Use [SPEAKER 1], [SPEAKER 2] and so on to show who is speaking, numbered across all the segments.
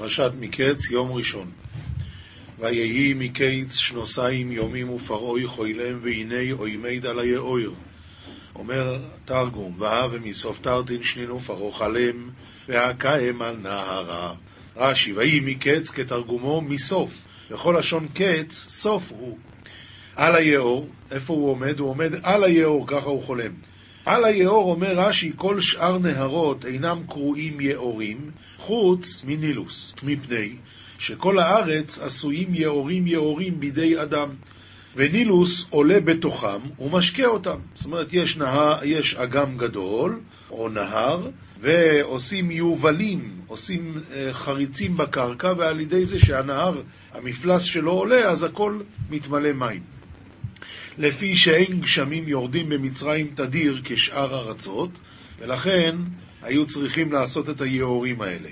[SPEAKER 1] פרשת מקץ, יום ראשון. ויהי מקץ שנוסיים יומים ופרעוי חוילם והנה אוימד על היאויר. אומר תרגום, והא ומסוף תרתין שנינו פרעה חלם, והקאם על נהרה. רש"י, ויהי מקץ כתרגומו מסוף. בכל לשון קץ, סוף הוא. על היאור, איפה הוא עומד? הוא עומד על היאור, ככה הוא חולם. על היאור אומר רש"י, כל שאר נהרות אינם קרויים יאורים, חוץ מנילוס, מפני שכל הארץ עשויים יאורים יאורים בידי אדם. ונילוס עולה בתוכם ומשקה אותם. זאת אומרת, יש, נהר, יש אגם גדול, או נהר, ועושים יובלים, עושים uh, חריצים בקרקע, ועל ידי זה שהנהר, המפלס שלו עולה, אז הכל מתמלא מים. לפי שאין גשמים יורדים במצרים תדיר כשאר ארצות, ולכן היו צריכים לעשות את היאורים האלה.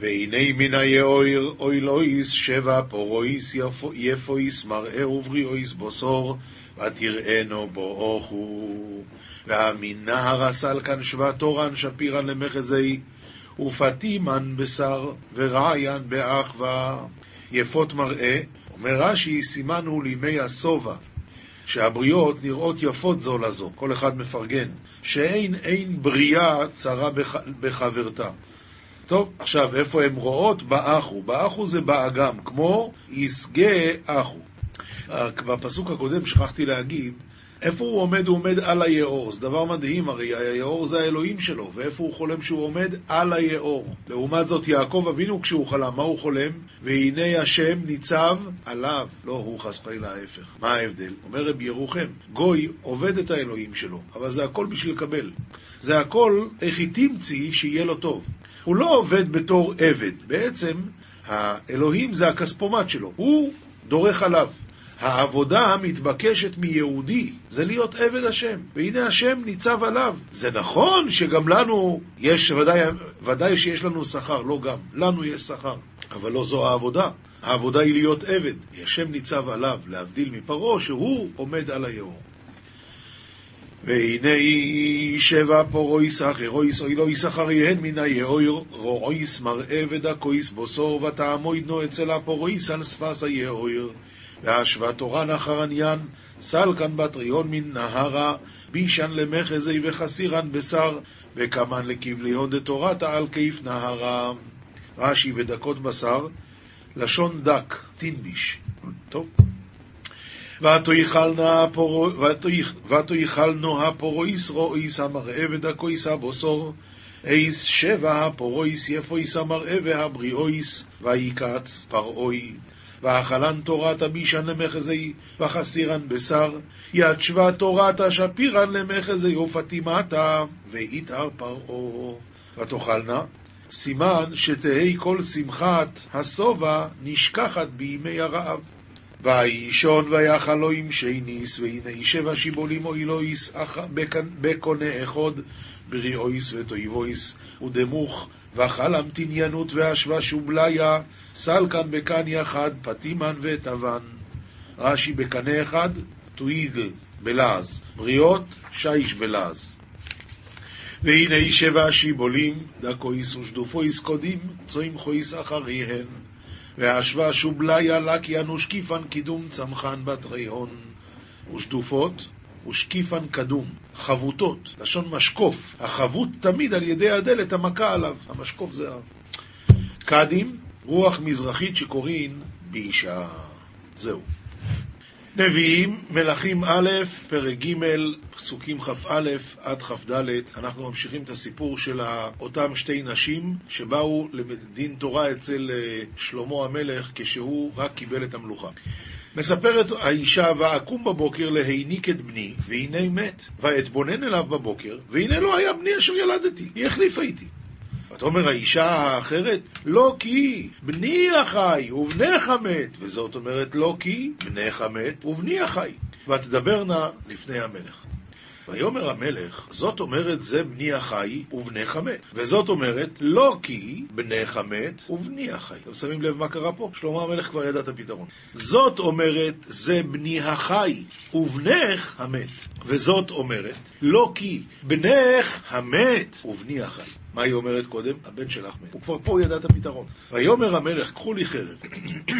[SPEAKER 1] והנה מן היאויר אוילויס שבע פורואיס יפויס מראה ובריאויס בוסור ותראינו בואוכו והמן נהר הסלקן שווה תורן שפירן למחזי ופתימן בשר ורעיין באחווה. יפות מראה אומר רש"י סימן הוא לימי השובע שהבריות נראות יפות זו לזו, כל אחד מפרגן, שאין אין בריאה צרה בח, בחברתה. טוב, עכשיו, איפה הן רואות? באחו. באחו זה באגם, כמו יסגה אחו. בפסוק הקודם שכחתי להגיד, איפה הוא עומד? הוא עומד על היאור. זה דבר מדהים, הרי היאור זה האלוהים שלו, ואיפה הוא חולם שהוא עומד? על היאור. לעומת זאת, יעקב אבינו כשהוא חלם, מה הוא חולם? והנה השם ניצב עליו. לא, הוא חס וחלילה ההפך. מה ההבדל? אומר רבי ירוחם, גוי עובד את האלוהים שלו, אבל זה הכל בשביל לקבל. זה הכל איך היא תמצי שיהיה לו טוב. הוא לא עובד בתור עבד. בעצם, האלוהים זה הכספומט שלו. הוא דורך עליו. העבודה המתבקשת מיהודי זה להיות עבד השם, והנה השם ניצב עליו. זה נכון שגם לנו יש, ודאי, ודאי שיש לנו שכר, לא גם, לנו יש שכר, אבל לא זו העבודה. העבודה היא להיות עבד. השם ניצב עליו, להבדיל מפרעה, שהוא עומד על היאור. והנה שבע פורויס אחרויס אוי לא ישכר יהן מן היאור רועיס מראה ודקויס בוסור ותעמוידנו אצל הפורויס על שפס והשווה תורן אחרניין סלקן בטריון מן נהרה בישן למחזי וחסירן בשר וקמן לכבליהון דתורתא על כיף נהרה רש"י ודקות בשר לשון דק, תינביש. טוב. ותאכלנו הפורואיס רואיס המראה ודקויס הבוסור איס שבע הפורואיס יפויס המראה והבריאויס ויקץ פרעוי ואכלן תורת הבישן למחזי וחסירן בשר. יד שווה תורת השפירן למחזי ופטימתה ויתהר פרעו ותאכלנה? סימן שתהי כל שמחת השובע נשכחת בימי הרעב. וישון ויחל עם שניס, והנה שבע שיבולים אוילויס בקונה אחד, בריאויס ותויבויס, ודמוך, ואכל המתניינות והשווה שובליה, סלקן בקן יחד, פטימן וטבן. רש"י בקנה אחד, טוידל בלעז, בריאות, שיש בלעז. והנה שבע שיבולים, דקויס ושדופויס קודים, צוים חויס אחריהן. והשווה שובליה לקיה ושקיפן קידום צמחן בת ריהון ושטופות ושקיפן קדום, חבוטות, לשון משקוף, החבוט תמיד על ידי הדלת המכה עליו, המשקוף זה ה... קדים, רוח מזרחית שקוראים באישה. זהו. נביאים, מלכים א', פרק ג', פסוקים כ"א עד כ"ד, אנחנו ממשיכים את הסיפור של אותם שתי נשים שבאו לדין תורה אצל אה, שלמה המלך כשהוא רק קיבל את המלוכה. מספרת האישה, ואקום בבוקר להיניק את בני, והנה מת. ואתבונן אליו בבוקר, והנה לא היה בני אשר ילדתי, היא החליפה איתי. ותאמר האישה האחרת, לא כי בני החי ובנך מת, וזאת אומרת לא כי בנך מת ובני החי. ותדברנה לפני המלך. ויאמר המלך, זאת אומרת זה בני החי ובנך המת. וזאת אומרת, לא כי בנך המת ובני החי. אתם שמים לב מה קרה פה? שלמה המלך כבר ידע את הפתרון. זאת אומרת, זה בני החי ובנך המת. וזאת אומרת, לא כי בנך המת ובני החי. מה היא אומרת קודם? הבן שלך מת. הוא כבר פה ידע את הפתרון. ויאמר המלך, קחו לי חרב,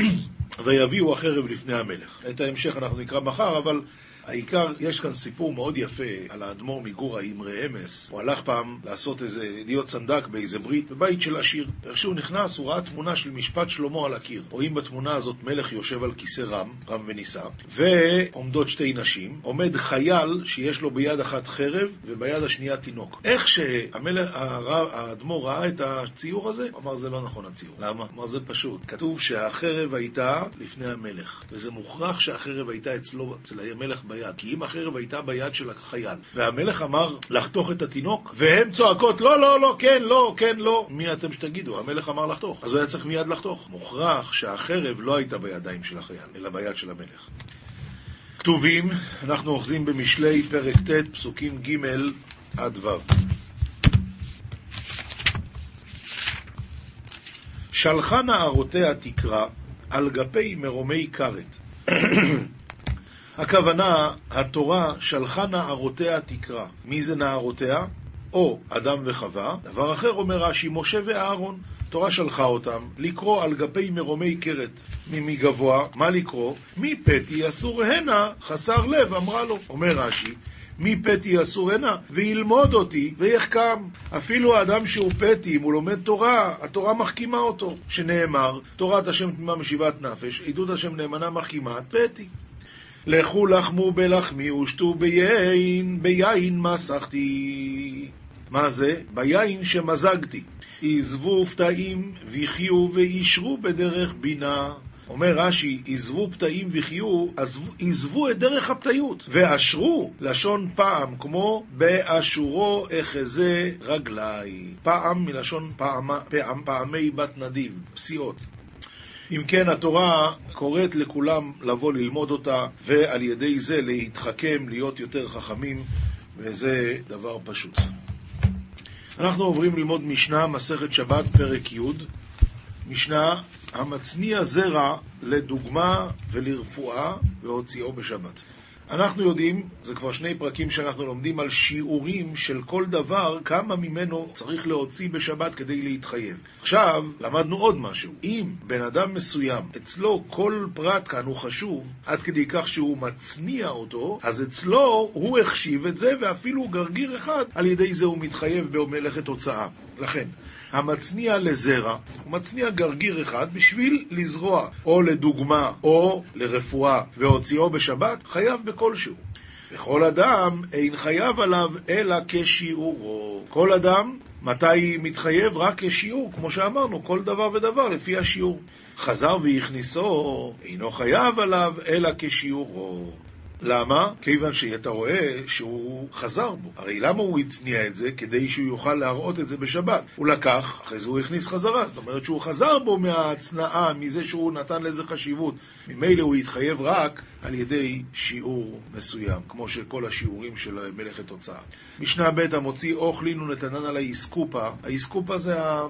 [SPEAKER 1] ויביאו החרב לפני המלך. את ההמשך אנחנו נקרא מחר, אבל העיקר, יש כאן סיפור מאוד יפה על האדמו"ר מגורה עם אמס. הוא הלך פעם לעשות איזה, להיות סנדק באיזה ברית, בבית של עשיר. איך שהוא נכנס, הוא ראה תמונה של משפט שלמה על הקיר. רואים בתמונה הזאת מלך יושב על כיסא רם, רם ונישא, ועומדות שתי נשים. עומד חייל שיש לו ביד אחת חרב וביד השנייה תינוק. איך שהאדמו"ר ראה את הציור הזה, הוא אמר זה לא נכון הציור. למה? אמר זה פשוט. כתוב שהחרב הייתה לפני המלך, וזה מוכרח שהחרב הייתה אצלו, אצל המלך ביד. ביד, כי אם החרב הייתה ביד של החייל, והמלך אמר לחתוך את התינוק, והן צועקות לא, לא, לא, כן, לא, כן, לא, מי אתם שתגידו? המלך אמר לחתוך, אז הוא היה צריך מיד לחתוך. מוכרח שהחרב לא הייתה בידיים של החייל, אלא ביד של המלך. כתובים, אנחנו אוחזים במשלי פרק ט', פסוקים ג' עד ו'. שלחה נערותיה תקרא על גפי מרומי כרת. הכוונה, התורה שלחה נערותיה תקרא. מי זה נערותיה? או אדם וחווה. דבר אחר אומר רש"י, משה ואהרון. תורה שלחה אותם לקרוא על גפי מרומי קרת ממגבוה, מה לקרוא? מי פתי אסור הנה, חסר לב, אמרה לו. אומר רש"י, מי פתי אסור הנה, וילמוד אותי ויחכם. אפילו האדם שהוא פתי, אם הוא לומד תורה, התורה מחכימה אותו. שנאמר, תורת השם תמימה משיבת נפש, עדות השם נאמנה מחכימה, פתי. לכו לחמו בלחמי ושתו ביין, ביין מסכתי. מה זה? ביין שמזגתי. עזבו פתאים וחיו וישרו בדרך בינה. אומר רש"י, עזבו פתאים וחיו, עזבו את דרך הפתיות, ואשרו, לשון פעם, כמו באשורו אחזה רגלי. פעם מלשון פעם, פעם, פעמי בת נדיב, פסיעות. אם כן, התורה קוראת לכולם לבוא ללמוד אותה, ועל ידי זה להתחכם, להיות יותר חכמים, וזה דבר פשוט. אנחנו עוברים ללמוד משנה, מסכת שבת, פרק י', משנה המצניע זרע לדוגמה ולרפואה והוציאו בשבת. אנחנו יודעים, זה כבר שני פרקים שאנחנו לומדים על שיעורים של כל דבר, כמה ממנו צריך להוציא בשבת כדי להתחייב. עכשיו, למדנו עוד משהו. אם בן אדם מסוים, אצלו כל פרט כאן הוא חשוב, עד כדי כך שהוא מצניע אותו, אז אצלו הוא החשיב את זה, ואפילו גרגיר אחד, על ידי זה הוא מתחייב במלאכת הוצאה. לכן, המצניע לזרע, הוא מצניע גרגיר אחד בשביל לזרוע, או לדוגמה, או לרפואה, והוציאו בשבת, חייב בכלשהו. וכל אדם אין חייב עליו אלא כשיעורו. כל אדם, מתי מתחייב? רק כשיעור, כמו שאמרנו, כל דבר ודבר לפי השיעור. חזר והכניסו, אינו חייב עליו אלא כשיעורו. למה? כיוון שאתה רואה שהוא חזר בו. הרי למה הוא הצניע את זה? כדי שהוא יוכל להראות את זה בשבת. הוא לקח, אחרי זה הוא הכניס חזרה. זאת אומרת שהוא חזר בו מההצנעה, מזה שהוא נתן לזה חשיבות. ממילא הוא התחייב רק על ידי שיעור מסוים, כמו שכל השיעורים של מלאכת הוצאה. משנה ב' המוציא אוכלין ונתנן על האיסקופה. האיסקופה זה ה...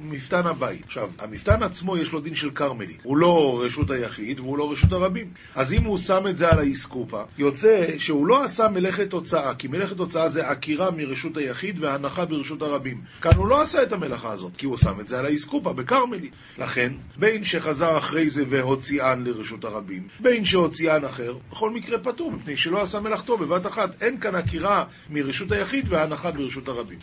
[SPEAKER 1] מפתן הבית. עכשיו, המפתן עצמו יש לו דין של כרמלית. הוא לא רשות היחיד והוא לא רשות הרבים. אז אם הוא שם את זה על האיסקופה, יוצא שהוא לא עשה מלאכת הוצאה, כי מלאכת הוצאה זה עקירה מרשות היחיד והנחה ברשות הרבים. כאן הוא לא עשה את המלאכה הזאת, כי הוא שם את זה על האיסקופה, בכרמלית. לכן, בין שחזר אחרי זה והוציאן לרשות הרבים, בין שהוציאן אחר, בכל מקרה פטור, מפני שלא עשה מלאכתו בבת אחת. אין כאן עקירה מרשות היחיד והנחה ברשות הרבים.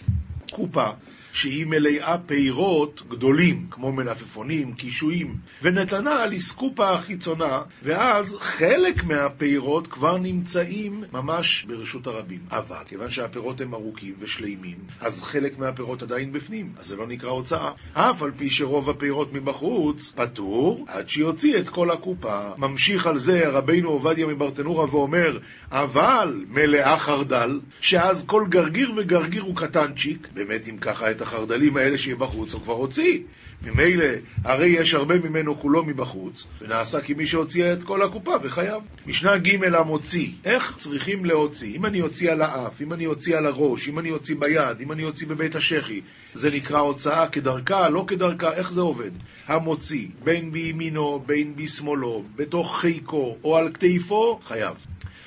[SPEAKER 1] קופה שהיא מלאה פירות גדולים, כמו מלפפונים, קישואים, ונתנה על איסקופה החיצונה, ואז חלק מהפירות כבר נמצאים ממש ברשות הרבים. אבל כיוון שהפירות הם ארוכים ושלימים, אז חלק מהפירות עדיין בפנים, אז זה לא נקרא הוצאה. אף על פי שרוב הפירות מבחוץ פטור, עד שיוציא את כל הקופה. ממשיך על זה רבינו עובדיה מברטנורה ואומר, אבל מלאה חרדל, שאז כל גרגיר וגרגיר הוא קטנצ'יק, באמת אם ככה את החרדלים האלה שיהיה בחוץ הוא כבר הוציא. ממילא, הרי יש הרבה ממנו כולו מבחוץ, ונעשה כמי שהוציא את כל הקופה וחייב. משנה ג' המוציא, איך צריכים להוציא? אם אני אוציא על האף, אם אני אוציא על הראש, אם אני אוציא ביד, אם אני אוציא בבית השחי, זה נקרא הוצאה כדרכה, לא כדרכה, איך זה עובד? המוציא, בין בימינו, בין בשמאלו, בתוך חיקו או על כתפו, חייב.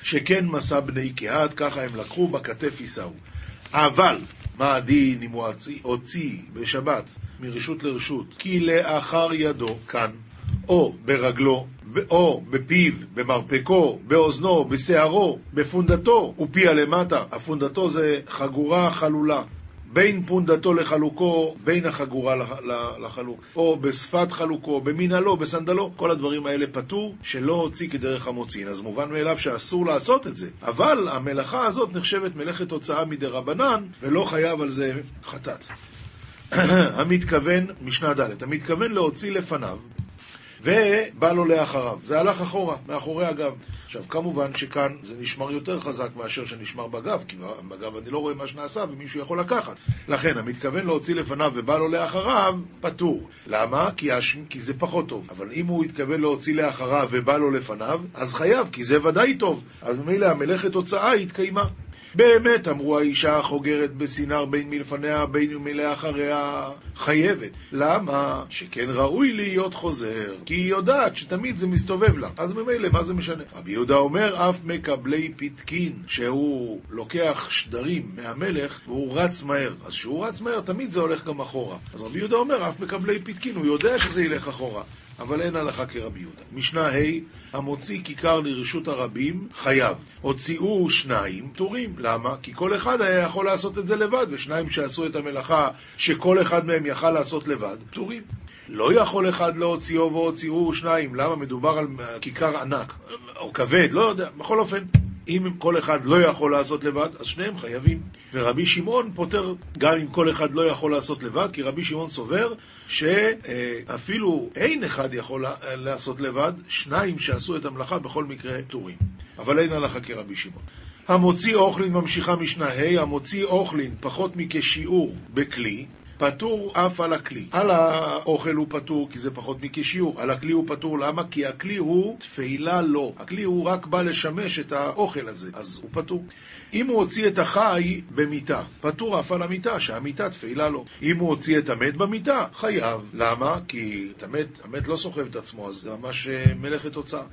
[SPEAKER 1] שכן מסע בני קהת, ככה הם לקחו, בכתף יישאו. אבל, מה הדין אם הוא הוציא בשבת מרשות לרשות? כי לאחר ידו, כאן, או ברגלו, או בפיו, במרפקו, באוזנו, בשערו, בפונדתו, ופיה למטה. הפונדתו זה חגורה חלולה. בין פונדתו לחלוקו, בין החגורה לחלוק, או בשפת חלוקו, במנהלו, בסנדלו, כל הדברים האלה פטור, שלא הוציא כדרך המוצין. אז מובן מאליו שאסור לעשות את זה. אבל המלאכה הזאת נחשבת מלאכת הוצאה מדי רבנן, ולא חייב על זה חטאת. המתכוון, משנה ד', המתכוון להוציא לפניו, ובא לו לאחריו. זה הלך אחורה, מאחורי הגב. עכשיו, כמובן שכאן זה נשמר יותר חזק מאשר שנשמר בגב, כי בגב אני לא רואה מה שנעשה ומישהו יכול לקחת. לכן, המתכוון להוציא לפניו ובא לו לאחריו, פטור. למה? כי, הש... כי זה פחות טוב. אבל אם הוא התכוון להוציא לאחריו ובא לו לפניו, אז חייב, כי זה ודאי טוב. אז ממילא המלאכת הוצאה התקיימה. באמת, אמרו האישה החוגרת בסינר בין מלפניה בין מלאחריה, חייבת. למה? שכן ראוי להיות חוזר, כי היא יודעת שתמיד זה מסתובב לה. אז ממילא, מה זה משנה? רבי יהודה אומר, אף מקבלי פתקין, שהוא לוקח שדרים מהמלך והוא רץ מהר. אז כשהוא רץ מהר, תמיד זה הולך גם אחורה. אז רבי יהודה אומר, אף מקבלי פתקין, הוא יודע שזה ילך אחורה. אבל אין הלכה כרבי יהודה. משנה ה' המוציא כיכר לרשות הרבים, חייב. הוציאו שניים, פטורים. למה? כי כל אחד היה יכול לעשות את זה לבד, ושניים שעשו את המלאכה שכל אחד מהם יכל לעשות לבד, פטורים. לא יכול אחד להוציאו והוציאו שניים. למה? מדובר על כיכר ענק, או כבד, לא יודע. בכל אופן, אם כל אחד לא יכול לעשות לבד, אז שניהם חייבים. ורבי שמעון פותר גם אם כל אחד לא יכול לעשות לבד, כי רבי שמעון סובר שאפילו אין אחד יכול לעשות לבד, שניים שעשו את המלאכה בכל מקרה פטורים. אבל אין הלכה כרבי שמעון. המוציא אוכלין ממשיכה משנה ה', המוציא אוכלין פחות מכשיעור בכלי, פטור אף על הכלי. על האוכל הוא פטור כי זה פחות מכשיעור, על הכלי הוא פטור למה? כי הכלי הוא תפילה לו. הכלי הוא רק בא לשמש את האוכל הזה, אז הוא פטור. אם הוא הוציא את החי במיטה, פטור אף על המיטה, שהמיטה תפילה לו. אם הוא הוציא את המת במיטה, חייב. למה? כי את המת, המת לא סוחב את עצמו, אז זה ממש אה, מלאכת הוצאה.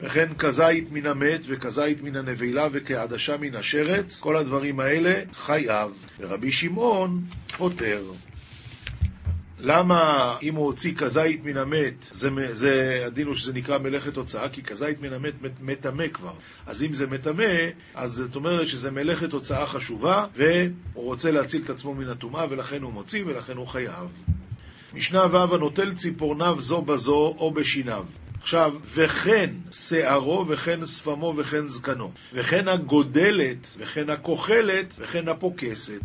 [SPEAKER 1] וכן כזית מן המת וכזית מן הנבלה וכעדשה מן השרץ, כל הדברים האלה חייב. ורבי שמעון פוטר. למה אם הוא הוציא כזית מן המת, זה, זה, הדין הוא שזה נקרא מלאכת הוצאה, כי כזית מן המת מטמא כבר. אז אם זה מטמא, אז זאת אומרת שזה מלאכת הוצאה חשובה, והוא רוצה להציל את עצמו מן הטומאה, ולכן הוא מוציא, ולכן הוא חייב. משנה ו' הנוטל ציפורניו זו בזו או בשיניו. עכשיו, וכן שערו, וכן שפמו, וכן זקנו, וכן הגודלת, וכן הכוחלת, וכן הפוקסת.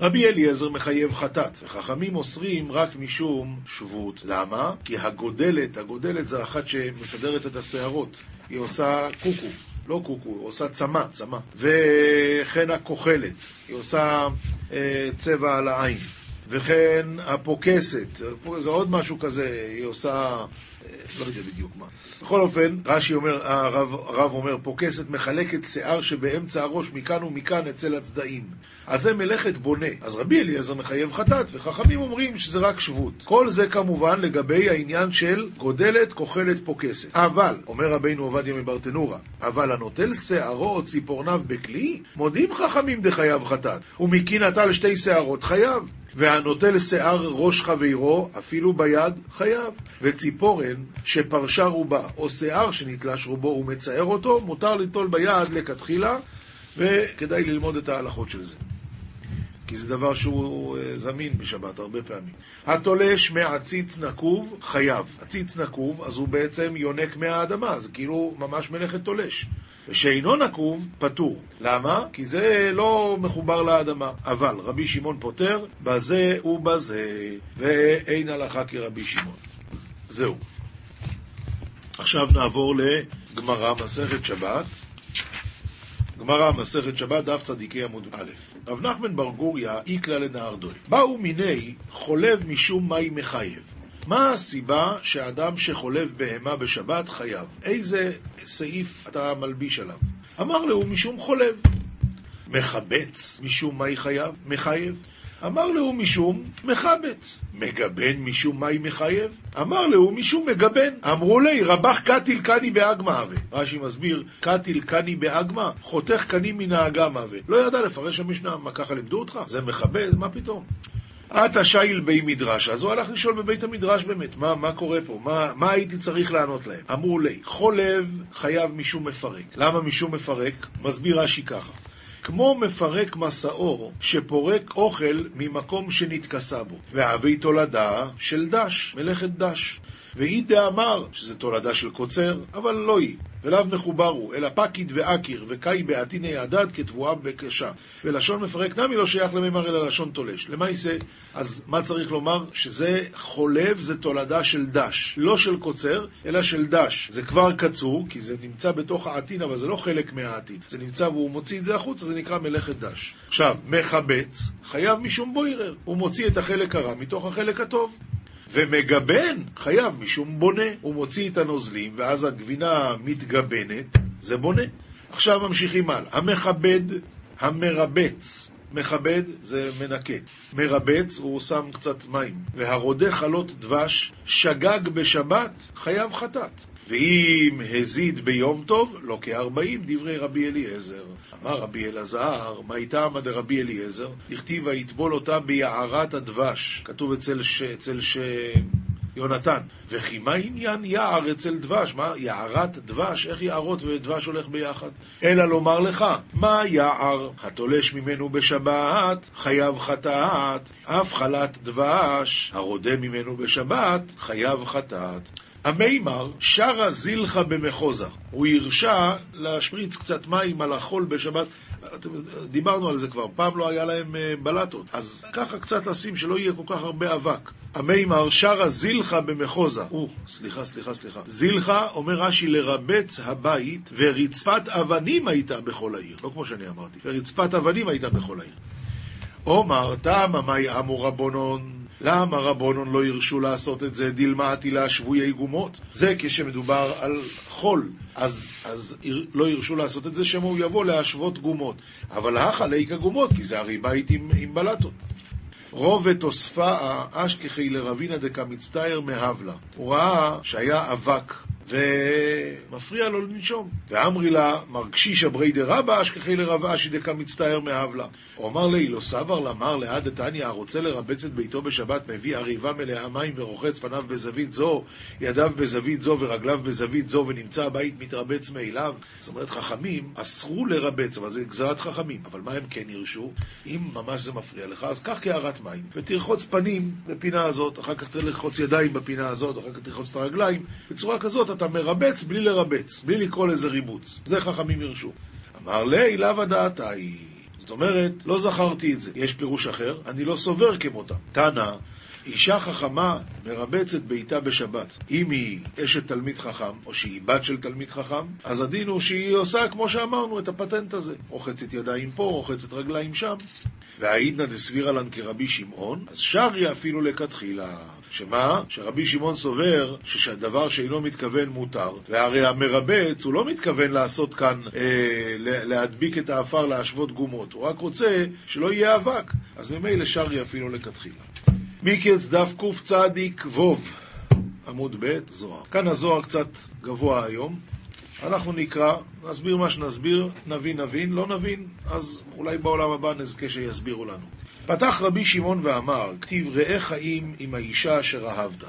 [SPEAKER 1] רבי אליעזר מחייב חטאת, וחכמים אוסרים רק משום שבות. למה? כי הגודלת, הגודלת זה אחת שמסדרת את השערות. היא עושה קוקו, לא קוקו, עושה צמא, צמא. וכן הכוחלת, היא עושה אה, צבע על העין. וכן הפוקסת, זה עוד משהו כזה, היא עושה לא יודע בדיוק מה. בכל אופן, רש"י אומר, הרב, הרב אומר, פוקסת מחלקת שיער שבאמצע הראש מכאן ומכאן אצל הצדעים. אז זה מלאכת בונה. אז רבי אליעזר מחייב חטאת, וחכמים אומרים שזה רק שבות. כל זה כמובן לגבי העניין של גודלת, כוחלת, פוקסת. אבל, אומר רבינו עובדיה מברטנורה, אבל הנוטל שערו או ציפורניו בכלי, מודים חכמים דחייב חטאת, ומקיא נטל שתי שערות חייב. והנוטל שיער ראש חברו, אפילו ביד, חייב. וציפורן שפרשה רובה, או שיער שנתלש רובו ומצער אותו, מותר ליטול ביד לכתחילה, וכדאי ללמוד את ההלכות של זה. כי זה דבר שהוא אה, זמין בשבת הרבה פעמים. התולש מעציץ נקוב, חייב. עציץ נקוב, אז הוא בעצם יונק מהאדמה, זה כאילו ממש מלאכת תולש. ושאינו נקוב, פטור. למה? כי זה לא מחובר לאדמה. אבל רבי שמעון פוטר, בזה ובזה, ואין הלכה כרבי שמעון. זהו. עכשיו נעבור לגמרא, מסכת שבת. גמרא, מסכת שבת, דף צדיקי עמוד א'. רב נחמן בר גוריה איקלה לנהר דוי. באו מיני חולב משום מי מחייב. מה הסיבה שאדם שחולב בהמה בשבת חייב? איזה סעיף אתה מלביש עליו? אמר לו משום חולב. מחבץ משום מי חייב? מחייב. אמר לו משום מחבץ. מגבן משום מי מחייב? אמר לו משום מגבן. אמרו לי רבח קטיל קני באגמא הווה. רש"י מסביר, קטיל קני באגמא, חותך קני מן האגם הווה. לא ידע לפרש המשנה, מה ככה לימדו אותך? זה מכבד? מה פתאום? עתה שייל בי מדרש, אז הוא הלך לשאול בבית המדרש באמת, מה, מה קורה פה, מה, מה הייתי צריך לענות להם? אמרו לי, חולב חייב משום מפרק. למה משום מפרק? מסביר רש"י ככה. כמו מפרק מסעור שפורק אוכל ממקום שנתכסה בו, והאבי תולדה של דש, מלאכת דש. ואי דאמר, שזה תולדה של קוצר, אבל לא היא. ולאו מחוברו, אלא פקיד ואקיר, וקאי בעתיני הדד כתבואה בקשה. ולשון מפרק נמי לא שייך למימר אלא לשון תולש. למעשה, אז מה צריך לומר? שזה חולב, זה תולדה של דש. לא של קוצר, אלא של דש. זה כבר קצור, כי זה נמצא בתוך העתין, אבל זה לא חלק מהעתין. זה נמצא והוא מוציא את זה החוצה, זה נקרא מלאכת דש. עכשיו, מחבץ, חייב משום בוירר. הוא מוציא את החלק הרע מתוך החלק הטוב. ומגבן חייב משום בונה. הוא מוציא את הנוזלים, ואז הגבינה מתגבנת, זה בונה. עכשיו ממשיכים הלאה. המכבד, המרבץ. מכבד זה מנקה. מרבץ, הוא שם קצת מים. והרודה חלות דבש, שגג בשבת, חייב חטאת. ואם הזיד ביום טוב, לא כארבעים דברי רבי אליעזר. אמר רבי אלעזר, מה איתה עמד רבי אליעזר? תכתיב ויטבול אותה ביערת הדבש. כתוב אצל ש... אצל ש... יונתן. וכי מה עניין יער אצל דבש? מה, יערת דבש? איך יערות ודבש הולך ביחד? אלא לומר לך, מה יער? התולש ממנו בשבת, חייב חטאת. אף חלת דבש, הרודה ממנו בשבת, חייב חטאת. המימר שרה זילחה במחוזה. הוא הרשה להשפריץ קצת מים על החול בשבת. דיברנו על זה כבר, פעם לא היה להם אה, בלטות, אז ככה קצת לשים שלא יהיה כל כך הרבה אבק. המימר שרה זילחה במחוזה. או, סליחה, סליחה, סליחה. זילחה, אומר רש"י, לרבץ הבית, ורצפת אבנים הייתה בכל העיר. לא כמו שאני אמרתי, ורצפת אבנים הייתה בכל העיר. עומר, תמה מאי אמו רבונון למה רבונון לא הרשו לעשות את זה דילמאתי שבויי גומות? זה כשמדובר על חול, אז, אז לא הרשו לעשות את זה שמא הוא יבוא להשוות גומות. אבל הכה ליקה גומות, כי זה הרי בית עם, עם בלטות. רובת תוספה אשכחי לרבינה דקה מצטער מהבלה. הוא ראה שהיה אבק ומפריע לו לנשום. ואמרי לה, מרגשיש אברי דרבא אשכחי לרב אשי דקה מצטער מהבלה. הוא אמר לי, לא סבר למר לעד דתניא, הרוצה לרבץ את ביתו בשבת, מביא עריבה מלאה מים ורוחץ פניו בזווית זו, ידיו בזווית זו ורגליו בזווית זו, ונמצא הבית מתרבץ מאליו. זאת אומרת, חכמים אסרו לרבץ, אבל זה גזרת חכמים. אבל מה הם כן הרשו? אם ממש זה מפריע לך, אז קח קערת מים, ותרחוץ פנים בפינה הזאת, אחר כך תרחוץ ידיים בפינה הזאת, אחר כך תרחוץ את הרגליים. בצורה כזאת אתה מרבץ בלי לרבץ, בלי לקרוא לזה ריבוץ. זה חכמים הרשו. אמר לי, לאו הדעתי. זאת אומרת, לא זכרתי את זה. יש פירוש אחר, אני לא סובר כמותם. תנא, אישה חכמה מרבצת ביתה בשבת. אם היא אשת תלמיד חכם, או שהיא בת של תלמיד חכם, אז הדין הוא שהיא עושה, כמו שאמרנו, את הפטנט הזה. רוחצת ידיים פה, רוחצת רגליים שם. והעידנא דסבירא לן כרבי שמעון, אז שריה אפילו לכתחילה. שמה? שרבי שמעון סובר שהדבר שאינו מתכוון מותר, והרי המרבץ הוא לא מתכוון לעשות כאן, אה, להדביק את האפר להשוות גומות, הוא רק רוצה שלא יהיה אבק, אז ממילא שרי אפילו לכתחילה. מיקלס דף קצ"ק ווב, עמוד ב', זוהר. כאן הזוהר קצת גבוה היום. אנחנו נקרא, נסביר מה שנסביר, נבין נבין, לא נבין, אז אולי בעולם הבא נזכה שיסבירו לנו. פתח רבי שמעון ואמר, כתיב ראה חיים עם האישה אשר אהבת.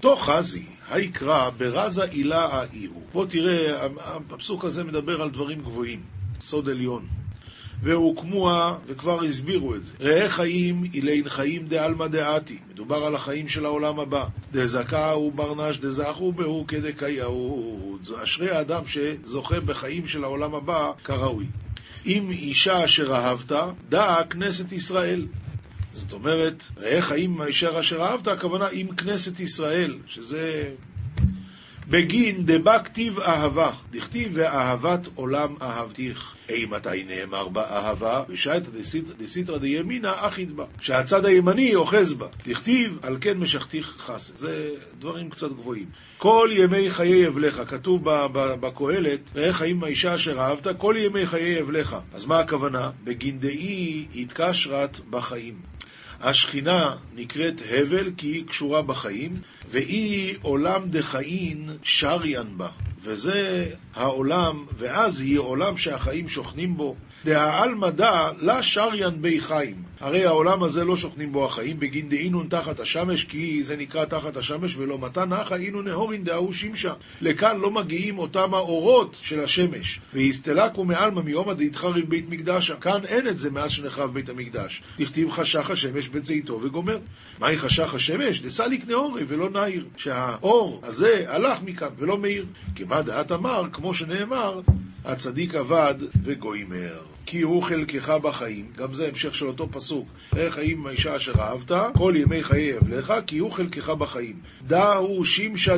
[SPEAKER 1] תוך חזי, היקרא ברזה עילה האיהו. בוא תראה, הפסוק הזה מדבר על דברים גבוהים, סוד עליון. והוקמוה, וכבר הסבירו את זה. ראה חיים אילין חיים דעלמא דעתי. מדובר על החיים של העולם הבא. דזכה וברנש דזכו בהו כדקייהו. אשרי האדם שזוכה בחיים של העולם הבא כראוי. אם אישה אשר אהבת, דע כנסת ישראל. זאת אומרת, ראה חיים עם האישה אשר אהבת, הכוונה עם כנסת ישראל, שזה בגין דבא כתיב אהבה, דכתיב ואהבת עולם אהבתיך. אי מתי נאמר באהבה, ושייתא דסיתרא דימינא אחיד בה. שהצד הימני אוחז בה. דכתיב על כן משכתיך חסד. זה דברים קצת גבוהים. כל ימי חיי אבלך, כתוב בקהלת, ראה חיים האישה אשר אהבת, כל ימי חיי אבלך. אז מה הכוונה? בגין דאי התקשרת בחיים. השכינה נקראת הבל כי היא קשורה בחיים, והיא עולם דחאין שריין בה. וזה העולם, ואז היא עולם שהחיים שוכנים בו. דהעלמא דא לה שריין בי חיים. הרי העולם הזה לא שוכנים בו החיים, בגין דאינון תחת השמש, כי זה נקרא תחת השמש, ולא מתן נחה אינון נהורין דהוא שמשה. לכאן לא מגיעים אותם האורות של השמש. והסתלקו מעלמא מיומא דהתחריב בית מקדשה. כאן אין את זה מאז שנחרב בית המקדש. תכתיב חשך השמש בצאתו וגומר. מהי חשך השמש? דסליק נהורי ולא נעיר. שהאור הזה הלך מכאן ולא מאיר. כמה דעת אמר, כמו שנאמר, הצדיק עבד וגוימר. כי הוא חלקך בחיים, גם זה המשך של אותו פסוק, איך חיים עם האישה אשר אהבת, כל ימי חיי אבלך, כי הוא חלקך בחיים. דא הוא שימשה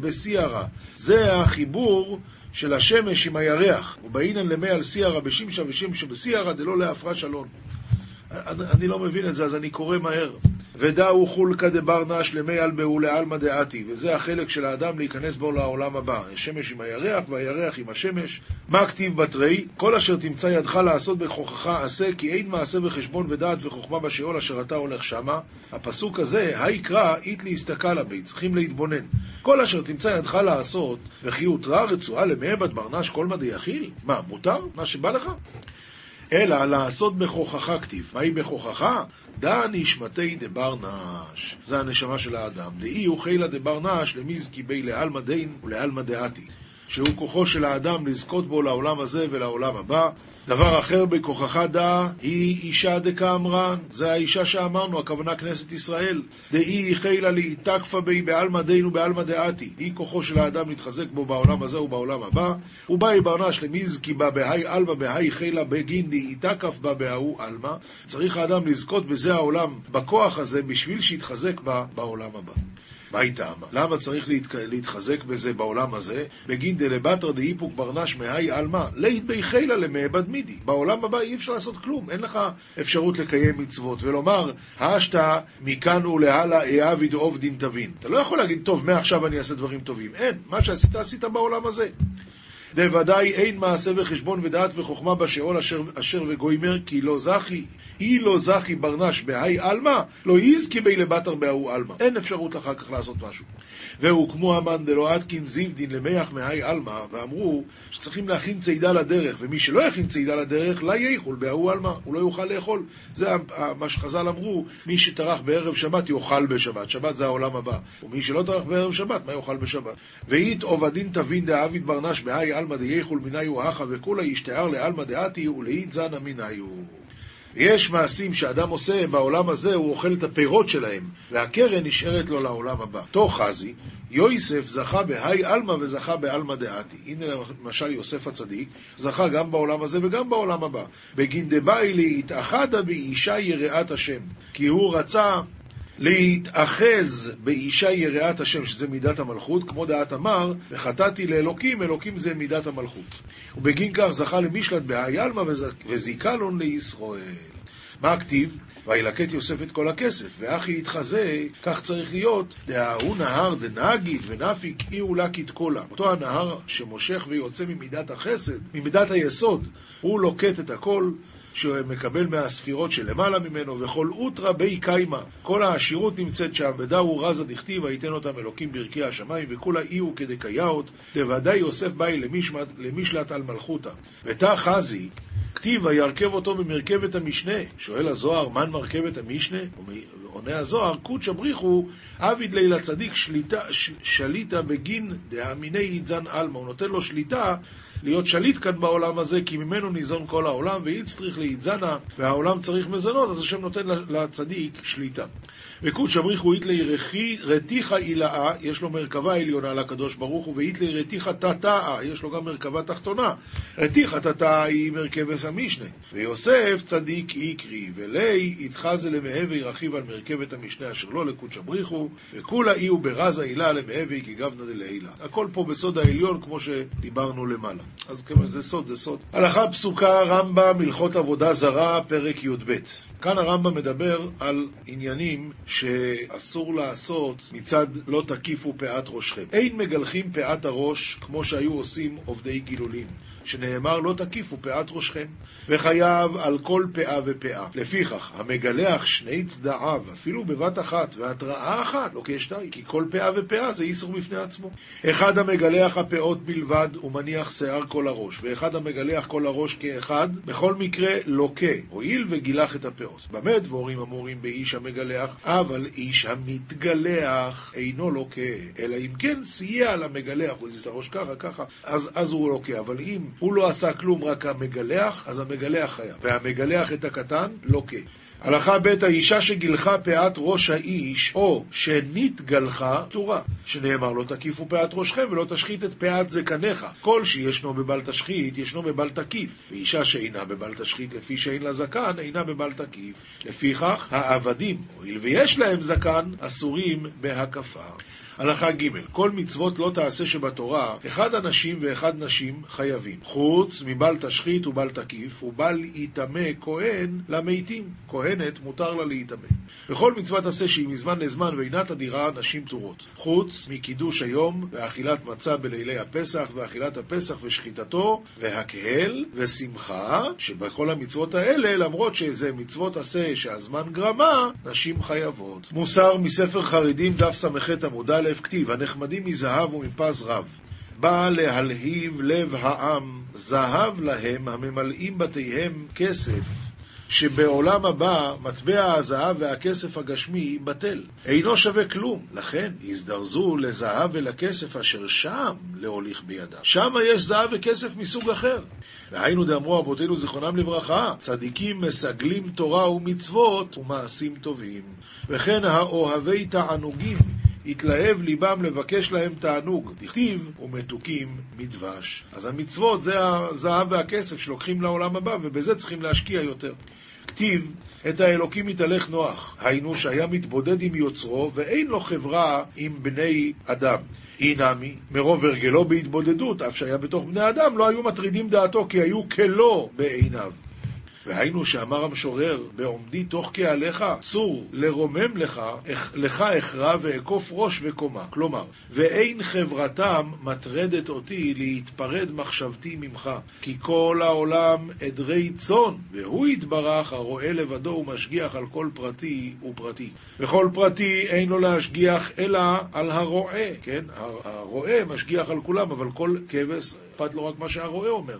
[SPEAKER 1] בסיירה, זה החיבור של השמש עם הירח, ובאינן למי על סיירה בשימשה ושימשה בסיירה דלא להפרש אלון. אני לא מבין את זה, אז אני קורא מהר. ודאו חולקא דבר נש למי אלבהו לעלמא דעתי, וזה החלק של האדם להיכנס בו לעולם הבא. השמש עם הירח והירח עם השמש. מה כתיב בתרי? כל אשר תמצא ידך לעשות בכוחך עשה, כי אין מעשה בחשבון ודעת וחוכמה בשאול אשר אתה הולך שמה. הפסוק הזה, היקרא, אית להסתכל בי, צריכים להתבונן. כל אשר תמצא ידך לעשות, וכי הותרה רצועה למעבד ברנש כל מדי יכיל? מה, מותר? מה שבא לך? אלא לעשות בכוחך כתיב. מהי בכוחך? דא נשמתי דבר נש. זה הנשמה של האדם. דאי הוא חילה דבר נש למזקי בי לעלמא דין ולעלמא דעתי. שהוא כוחו של האדם לזכות בו לעולם הזה ולעולם הבא. דבר אחר בכוחך דא, היא אישה דקאמרן, זה האישה שאמרנו, הכוונה כנסת ישראל. דאי חילה לי תקפה בי בעלמא דין ובעלמא דעתי. היא כוחו של האדם להתחזק בו בעולם הזה ובעולם הבא. ובאי ברנש למזקי בה בהאי עלמא בהאי חילה בגין דאי תקף בה בהוא עלמא. צריך האדם לזכות בזה העולם, בכוח הזה, בשביל שיתחזק בה בעולם הבא. מה טעמה? למה צריך. להתחזק בזה בעולם הזה? בגין דלבטר דאיפוק ברנש מהי עלמא, לית בי חילה למעבד מידי. בעולם הבא אי אפשר לעשות כלום, אין לך אפשרות לקיים מצוות ולומר, האשתא מכאן ולהלאה אעביד עובדין תבין. אתה לא יכול להגיד, טוב, מעכשיו אני אעשה דברים טובים. אין, מה שעשית עשית בעולם הזה. דוודאי אין מעשה וחשבון ודעת וחוכמה בשאול אשר, אשר וגוימר, כי לא זכי אי לא זכי ברנש בהאי עלמא, לא יזכי בי לבטר בהוא עלמא. אין אפשרות אחר כך לעשות משהו. והוא כמו המן דלא עדקין זיבדין למח מהאי עלמא, ואמרו שצריכים להכין צידה לדרך, ומי שלא יכין צידה לדרך, לא יאכול בהוא עלמא, הוא לא יוכל לאכול. זה מה שחז"ל אמרו, מי שטרח בערב שבת יאכל בשבת, שבת זה העולם הבא. ומי שלא טרח בערב שבת, מה יאכל בשבת? ואית עובדין תבין דאביד ברנש בהאי עלמא דייכול מניו האחה וכולה ישתער לעלמא דעתי ולאית זנה מניו. יש מעשים שאדם עושה בעולם הזה, הוא אוכל את הפירות שלהם, והקרן נשארת לו לעולם הבא. תוך חזי, יויסף זכה בהאי עלמא וזכה בעלמא דעתי. הנה למשל יוסף הצדיק, זכה גם בעולם הזה וגם בעולם הבא. בגין דבאי להתאחדה באישה יראת השם, כי הוא רצה להתאחז באישה יראת השם, שזה מידת המלכות, כמו דעת אמר, וחטאתי לאלוקים, אלוקים זה מידת המלכות. ובגין כך זכה למשלט בהאי עלמא וזיכלון לישראל. מה הכתיב? וילקט יוסף את כל הכסף, ואחי יתחזה, כך צריך להיות, דההוא נהר דנגיד ונפיק אי ולקית קולה. אותו הנהר שמושך ויוצא ממידת החסד, ממידת היסוד, הוא לוקט את הכל, שמקבל מהספירות שלמעלה ממנו, וכל אוטרא בי קיימא, כל העשירות נמצאת שם, ודאו רזה דכתיב, ויתן אותם אלוקים ברכי השמיים, וכולה אי הוא כדקייאות, דוודאי יוסף באי למשלט על מלכותא. ותא חזי, כתיב וירכב אותו במרכבת המשנה. שואל הזוהר, מן מרכבת המשנה? עונה הזוהר, קודשא בריחו, עביד לילה צדיק שליטה, ש, שליטה בגין דאמיני ידזן עלמא. הוא נותן לו שליטה להיות שליט כאן בעולם הזה, כי ממנו ניזון כל העולם, ואיצטריך לאידזנה, והעולם צריך מזונות, אז השם נותן לצדיק שליטה. וקודש הבריחו איתלי רתיחה אילאה, יש לו מרכבה עליונה לקדוש ברוך הוא, ואיתלי רתיחה תתאה, יש לו גם מרכבה תחתונה. רתיחה תתאה היא מרכבת המשנה. ויוסף צדיק איקרי, ולי יתחזה למהבי רכיב על מרכבת המשנה אשר לא לקודש הבריחו, וכולה אי הוא ברזה הילה למהבי כי גבנה דלעילה. הכל פה בסוד העליון כמו שדיברנו למעלה. אז כמה זה סוד, זה סוד. הלכה פסוקה רמב"ם, הלכות עבודה זרה, פרק י"ב. כאן הרמב"ם מדבר על עניינים שאסור לעשות מצד לא תקיפו פאת ראשכם. אין מגלחים פאת הראש כמו שהיו עושים עובדי גילולים. שנאמר לא תקיפו פאת ראשכם, וחייב על כל פאה ופאה. לפיכך, המגלח שני צדעיו, אפילו בבת אחת, והתראה אחת, לא כשתיים, כי כל פאה ופאה זה איסור בפני עצמו. אחד המגלח הפאות בלבד, ומניח שיער כל הראש, ואחד המגלח כל הראש כאחד, בכל מקרה לוקה, הואיל וגילח את הפאות. במה דבורים אמורים באיש המגלח? אבל איש המתגלח אינו לוקה, אלא אם כן סייע למגלח, הוא הזיז את הראש ככה, ככה, אז, אז הוא לוקה. אבל אם הוא לא עשה כלום, רק המגלח, אז המגלח חייב. והמגלח את הקטן, לוקה. הלכה ב' האישה שגילחה פאת ראש האיש, או שנתגלחה, פטורה. שנאמר לא תקיפו פאת ראשכם ולא תשחית את פאת זקניך. כל שישנו בבל תשחית, ישנו בבל תקיף. ואישה שאינה בבל תשחית לפי שאין לה זקן, אינה בבל תקיף. לפיכך, העבדים, הואיל ויש להם זקן, אסורים בהקפה. הלכה ג' כל מצוות לא תעשה שבתורה, אחד אנשים ואחד נשים חייבים, חוץ מבל תשחית ובל תקיף, ובל יטמא כהן למתים. כהנת מותר לה להיטמא. וכל מצוות עשה שהיא מזמן לזמן ואינה תדירה, נשים פטורות. חוץ מקידוש היום, ואכילת מצה בלילי הפסח, ואכילת הפסח ושחיטתו, והקהל ושמחה, שבכל המצוות האלה, למרות שזה מצוות עשה שהזמן גרמה, נשים חייבות. מוסר מספר חרדים, דף ס"ח עמוד א', כתיב, הנחמדים מזהב ומפז רב. בא להלהיב לב העם, זהב להם הממלאים בתיהם כסף. שבעולם הבא מטבע הזהב והכסף הגשמי בטל. אינו שווה כלום, לכן הזדרזו לזהב ולכסף אשר שם להוליך בידם. שם יש זהב וכסף מסוג אחר. והיינו דאמרו אבותינו זיכרונם לברכה, צדיקים מסגלים תורה ומצוות ומעשים טובים. וכן האוהבי תענוגים התלהב ליבם לבקש להם תענוג, דכתיב ומתוקים מדבש. אז המצוות זה הזהב והכסף שלוקחים לעולם הבא, ובזה צריכים להשקיע יותר. כתיב, את האלוקים יתהלך נוח, היינו שהיה מתבודד עם יוצרו ואין לו חברה עם בני אדם. אי נמי, מרוב הרגלו בהתבודדות, אף שהיה בתוך בני אדם, לא היו מטרידים דעתו כי היו כלא בעיניו. והיינו שאמר המשורר, בעומדי תוך קהליך, צור לרומם לך, לך אכרע ואכוף ראש וקומה. כלומר, ואין חברתם מטרדת אותי להתפרד מחשבתי ממך, כי כל העולם עדרי צאן, והוא יתברך הרואה לבדו ומשגיח על כל פרטי ופרטי. וכל פרטי אין לו להשגיח אלא על הרועה, כן? הרועה משגיח על כולם, אבל כל כבש, אכפת לו רק מה שהרועה אומר.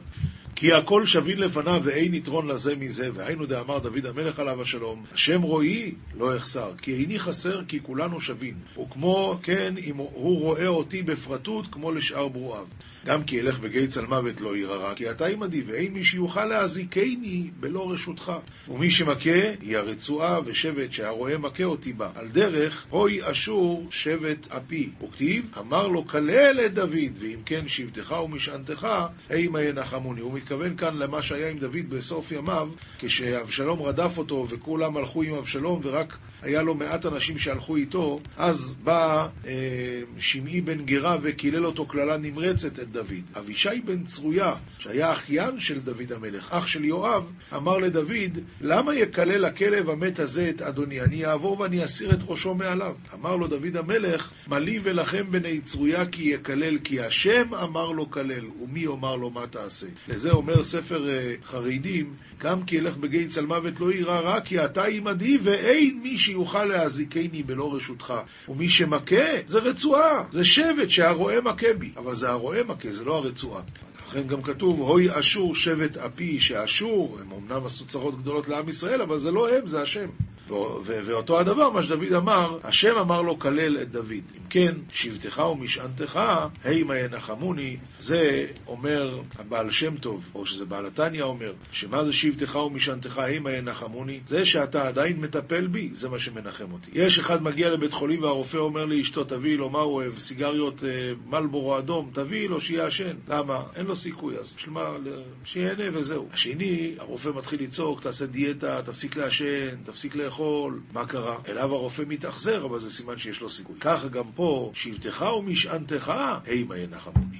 [SPEAKER 1] כי הכל שווין לפניו ואין יתרון לזה מזה, והיינו דאמר דוד המלך עליו השלום, השם רואי לא אחסר, כי איני חסר כי כולנו שווין, וכמו כן אם הוא רואה אותי בפרטות כמו לשאר ברואיו. גם כי אלך בגיא צל מוות לא ירא כי אתה עמדי, ואין מי שיוכל להזיקני בלא רשותך. ומי שמכה היא הרצועה ושבט שהרועה מכה אותי בה. על דרך, הוי אשור שבט אפי. וכתיב, אמר לו כלל את דוד, ואם כן שבטך ומשענתך, אימה ינחמוני. מתכוון כאן למה שהיה עם דוד בסוף ימיו, כשאבשלום רדף אותו וכולם הלכו עם אבשלום ורק היה לו מעט אנשים שהלכו איתו, אז בא אה, שמעי בן גרה וקילל אותו קללה נמרצת את דוד. אבישי בן צרויה, שהיה אחיין של דוד המלך, אח של יואב, אמר לדוד, למה יקלל הכלב המת הזה את אדוני? אני אעבור ואני אסיר את ראשו מעליו. אמר לו דוד המלך, מה לי ולכם בני צרויה כי יקלל, כי השם אמר לו כלל, ומי יאמר לו מה תעשה? לזה אומר ספר uh, חרדים, גם כי אלך בגיא מוות לא יירא רע, כי אתה עמדי, ואין מי שיוכל להזיקני בלא רשותך. ומי שמכה, זה רצועה, זה שבט שהרועה מכה בי. אבל זה הרועה מכה, זה לא הרצועה. לכן גם כתוב, הוי אשור שבט אפי, שאשור, הם אמנם עשו צרות גדולות לעם ישראל, אבל זה לא הם, זה השם. ואותו הדבר, מה שדוד אמר, השם אמר לו כלל את דוד. אם כן, שבטך ומשענתך, הימה ינחמוני, זה אומר הבעל שם טוב, או שזה בעל התניא אומר, שמה זה שבטך ומשענתך, הימה ינחמוני? זה שאתה עדיין מטפל בי, זה מה שמנחם אותי. יש אחד מגיע לבית חולים והרופא אומר לאשתו, תביאי לו מה הוא אוהב, סיגריות אה, מלבורו אדום, תביאי לו שיעשן. למה? אין לו סיכוי, אז בשביל מה? שיהנה וזהו. השני, הרופא מתחיל לצעוק, תעשה דיאטה, תפסיק לעשן, תפסיק לאכול. מה קרה? אליו הרופא מתאכזר, אבל זה סימן שיש לו סיכוי. ככה גם פה, שבטך ומשענתך, הימה ינחמוני.